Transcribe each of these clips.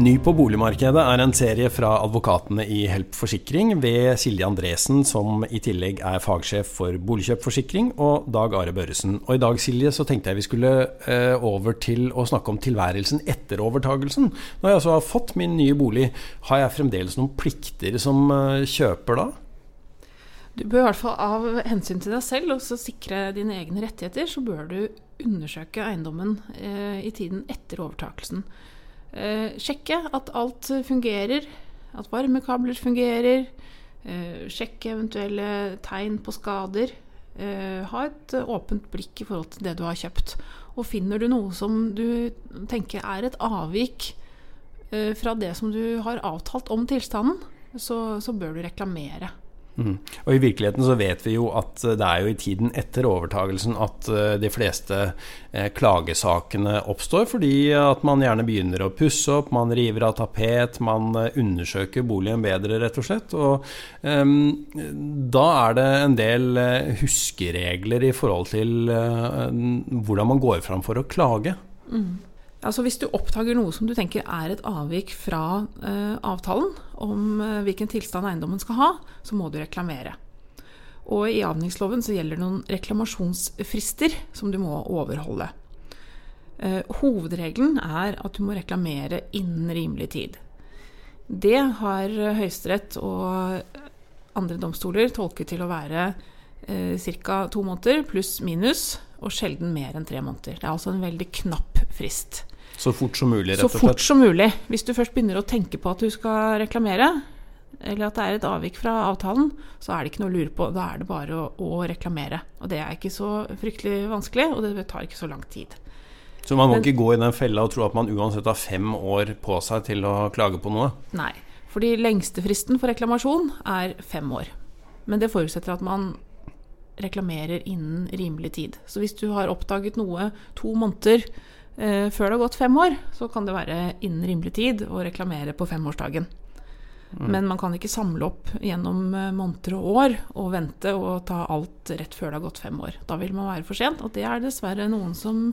Ny på boligmarkedet er en serie fra advokatene i Help Forsikring ved Silje Andresen, som i tillegg er fagsjef for boligkjøpforsikring, og Dag Are Børresen. Og i dag Silje, så tenkte jeg vi skulle eh, over til å snakke om tilværelsen etter overtagelsen. Når jeg altså har fått min nye bolig, har jeg fremdeles noen plikter som eh, kjøper da? Du bør i hvert fall av hensyn til deg selv og sikre dine egne rettigheter, så bør du undersøke eiendommen eh, i tiden etter overtakelsen. Eh, sjekke at alt fungerer, at varmekabler fungerer. Eh, sjekke eventuelle tegn på skader. Eh, ha et åpent blikk i forhold til det du har kjøpt. Og finner du noe som du tenker er et avvik eh, fra det som du har avtalt om tilstanden, så, så bør du reklamere. Mm. Og I virkeligheten så vet vi jo at eh, det er jo i tiden etter overtagelsen at eh, de fleste eh, klagesakene oppstår, fordi at man gjerne begynner å pusse opp, man river av tapet, man undersøker boligen bedre, rett og slett. Og um, da er det en del huskeregler i forhold til uh, hvordan man går fram for å klage. Mm. Altså Hvis du oppdager noe som du tenker er et avvik fra eh, avtalen om eh, hvilken tilstand eiendommen skal ha, så må du reklamere. Og i avningsloven så gjelder det noen reklamasjonsfrister som du må overholde. Eh, hovedregelen er at du må reklamere innen rimelig tid. Det har Høyesterett og andre domstoler tolket til å være eh, ca. to måneder pluss minus, og sjelden mer enn tre måneder. Det er altså en veldig knapp frist. Så fort som mulig, rett og slett? Så fort som mulig. Hvis du først begynner å tenke på at du skal reklamere, eller at det er et avvik fra avtalen, så er det ikke noe å lure på. Da er det bare å, å reklamere. Og det er ikke så fryktelig vanskelig, og det tar ikke så lang tid. Så man må Men, ikke gå i den fella og tro at man uansett har fem år på seg til å klage på noe? Nei. Fordi lengste fristen for reklamasjon er fem år. Men det forutsetter at man reklamerer innen rimelig tid. Så hvis du har oppdaget noe to måneder før det har gått fem år, så kan det være innen rimelig tid å reklamere på femårsdagen. Mm. Men man kan ikke samle opp gjennom eh, måneder og år og vente og ta alt rett før det har gått fem år. Da vil man være for sent, og det er dessverre noen som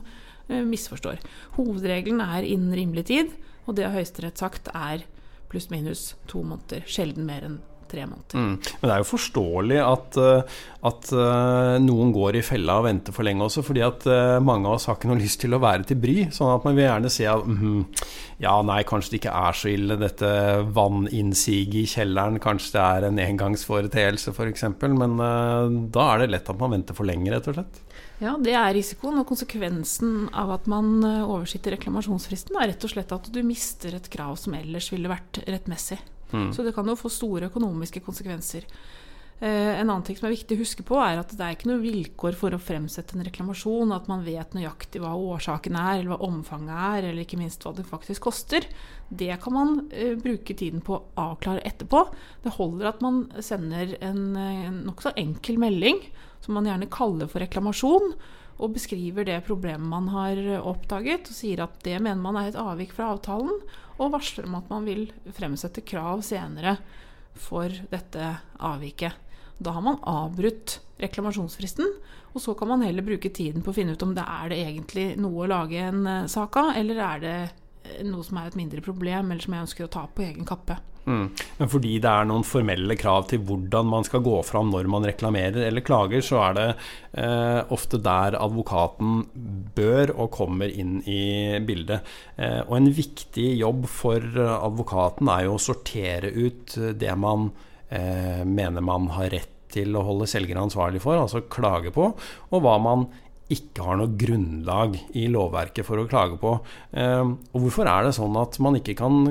eh, misforstår. Hovedregelen er innen rimelig tid, og det har Høyesterett sagt er pluss-minus to måneder. Sjelden mer enn tre måneder. Mm. Men det er jo forståelig at, eh, at, eh, noen går i fella og venter for lenge også, fordi at eh, mange av oss har ikke noe lyst til å være til bry. Sånn at man vil gjerne si at mm, ja, nei, kanskje det ikke er så ille, dette vanninnsiget i kjelleren. Kanskje det er en engangsforeteelse, f.eks. Men da er det lett at man venter for lenge, rett og slett. Ja, det er risikoen. Og konsekvensen av at man oversitter reklamasjonsfristen, er rett og slett at du mister et krav som ellers ville vært rettmessig. Mm. Så det kan jo få store økonomiske konsekvenser. Eh, en annen ting som er viktig å huske på, er at det er ikke noe vilkår for å fremsette en reklamasjon at man vet nøyaktig hva årsaken er, eller hva omfanget er, eller ikke minst hva det faktisk koster. Det kan man eh, bruke tiden på å avklare etterpå. Det holder at man sender en, en nokså enkel melding, som man gjerne kaller for reklamasjon, og beskriver det problemet man har oppdaget, og sier at det mener man er et avvik fra avtalen, og varsler om at man vil fremsette krav senere for dette avviket. Da har man avbrutt reklamasjonsfristen, og så kan man heller bruke tiden på å finne ut om det er det egentlig noe å lage en eh, sak av, eller er det eh, noe som er et mindre problem, eller som jeg ønsker å ta på egen kappe. Men fordi det er noen formelle krav til hvordan man skal gå fram når man reklamerer eller klager, så er det eh, ofte der advokaten bør og kommer inn i bildet. Eh, og en viktig jobb for advokaten er jo å sortere ut det man eh, mener man har rett til å holde selger ansvarlig for, altså klage på, og hva man ikke har noe grunnlag i lovverket for å klage på. Eh, og hvorfor er det sånn at man ikke kan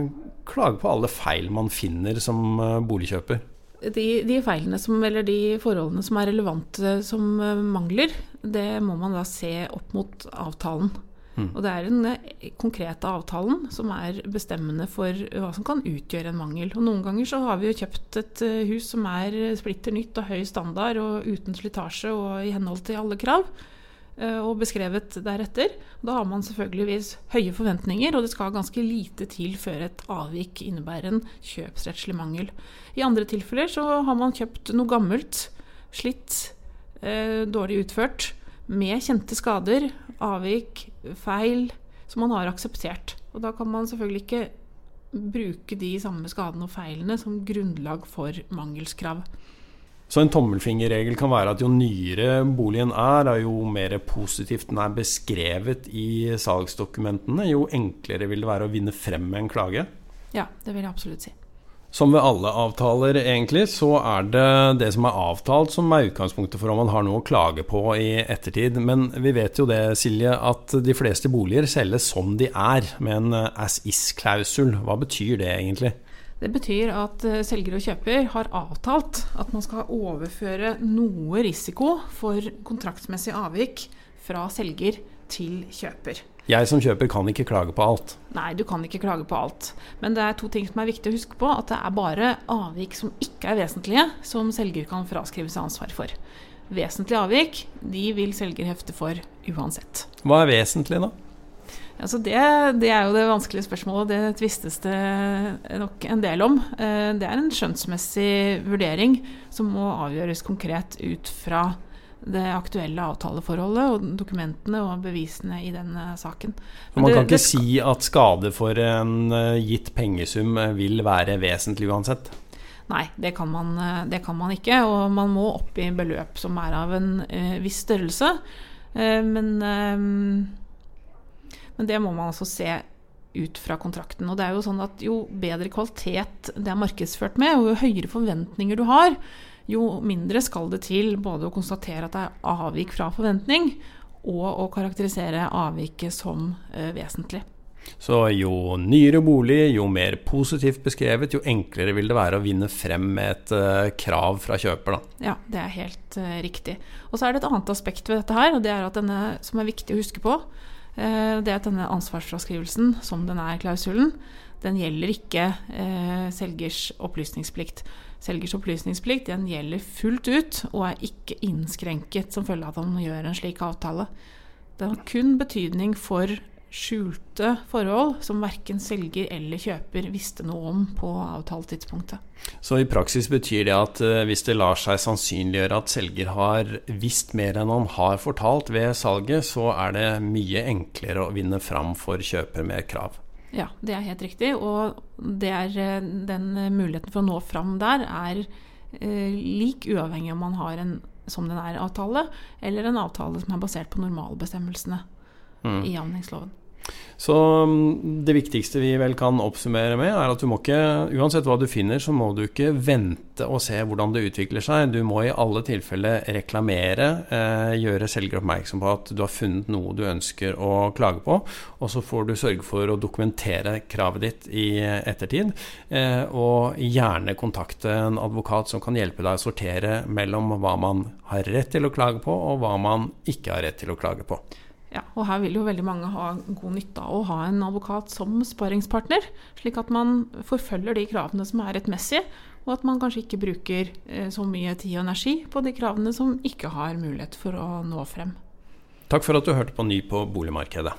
klage på alle feil man finner som eh, boligkjøper? De, de, feilene som, eller de forholdene som er relevante som eh, mangler, det må man da se opp mot avtalen. Mm. Og det er den eh, konkrete avtalen som er bestemmende for hva som kan utgjøre en mangel. Og noen ganger så har vi jo kjøpt et hus som er splitter nytt og høy standard og uten slitasje og i henhold til alle krav. Eh, og beskrevet deretter. Da har man selvfølgeligvis høye forventninger, og det skal ganske lite til før et avvik innebærer en kjøpsrettslig mangel. I andre tilfeller så har man kjøpt noe gammelt, slitt, eh, dårlig utført, med kjente skader, avvik, feil, som man har akseptert. Og da kan man selvfølgelig ikke bruke de samme skadene og feilene som grunnlag for mangelskrav. Så en tommelfingerregel kan være at jo nyere boligen er, jo mer positivt den er beskrevet i salgsdokumentene, jo enklere vil det være å vinne frem med en klage? Ja, det vil jeg absolutt si. Som ved alle avtaler, egentlig, så er det det som er avtalt, som er utgangspunktet for om man har noe å klage på i ettertid. Men vi vet jo det, Silje, at de fleste boliger selges som de er, med en as is-klausul. Hva betyr det egentlig? Det betyr at eh, selger og kjøper har avtalt at man skal overføre noe risiko for kontraktsmessig avvik fra selger til kjøper. Jeg som kjøper kan ikke klage på alt. Nei, du kan ikke klage på alt. Men det er to ting som er viktig å huske på. At det er bare avvik som ikke er vesentlige, som selger kan fraskrive seg ansvar for. Vesentlige avvik de vil selger hefte for uansett. Hva er vesentlig, da? Altså det, det, er jo det vanskelige spørsmålet. Det tvistes det nok en del om. Eh, det er en skjønnsmessig vurdering som må avgjøres konkret ut fra det aktuelle avtaleforholdet og dokumentene og bevisene i denne saken. Men man det, kan ikke si at skade for en eh, gitt pengesum eh, vil være vesentlig uansett? Nei, det kan, man, det kan man ikke. Og man må opp i beløp som er av en viss størrelse. Men, men det må man altså se ut fra kontrakten. Og det er jo sånn at jo bedre kvalitet det er markedsført med, og jo høyere forventninger du har, jo mindre skal det til både å konstatere at det er avvik fra forventning, og å karakterisere avviket som uh, vesentlig. Så jo nyere bolig, jo mer positivt beskrevet, jo enklere vil det være å vinne frem med et uh, krav fra kjøper. Da. Ja, det er helt uh, riktig. Og så er det et annet aspekt ved dette her, og det er at denne, som er viktig å huske på, det er at denne ansvarsfraskrivelsen, som den er klausulen, den gjelder ikke selgers opplysningsplikt. Selgers opplysningsplikt den gjelder fullt ut og er ikke innskrenket som følge av at man gjør en slik avtale. Det har kun betydning for skjulte forhold som verken selger eller kjøper visste noe om på avtaletidspunktet. Så i praksis betyr det at eh, hvis det lar seg sannsynliggjøre at selger har visst mer enn han har fortalt ved salget, så er det mye enklere å vinne fram for kjøper med krav? Ja, det er helt riktig. Og er, eh, den muligheten for å nå fram der er eh, lik uavhengig om man har en som den er-avtale, eller en avtale som er basert på normalbestemmelsene mm. i avhendingsloven. Så mm, det viktigste vi vel kan oppsummere med, er at du må ikke, uansett hva du finner, så må du ikke vente og se hvordan det utvikler seg. Du må i alle tilfeller reklamere, eh, gjøre selger oppmerksom på at du har funnet noe du ønsker å klage på, og så får du sørge for å dokumentere kravet ditt i ettertid. Eh, og gjerne kontakte en advokat som kan hjelpe deg å sortere mellom hva man har rett til å klage på, og hva man ikke har rett til å klage på. Ja, og her vil jo veldig mange ha god nytte av å ha en advokat som sparingspartner, slik at man forfølger de kravene som er rettmessige, og at man kanskje ikke bruker eh, så mye tid og energi på de kravene som ikke har mulighet for å nå frem. Takk for at du hørte på Ny på boligmarkedet.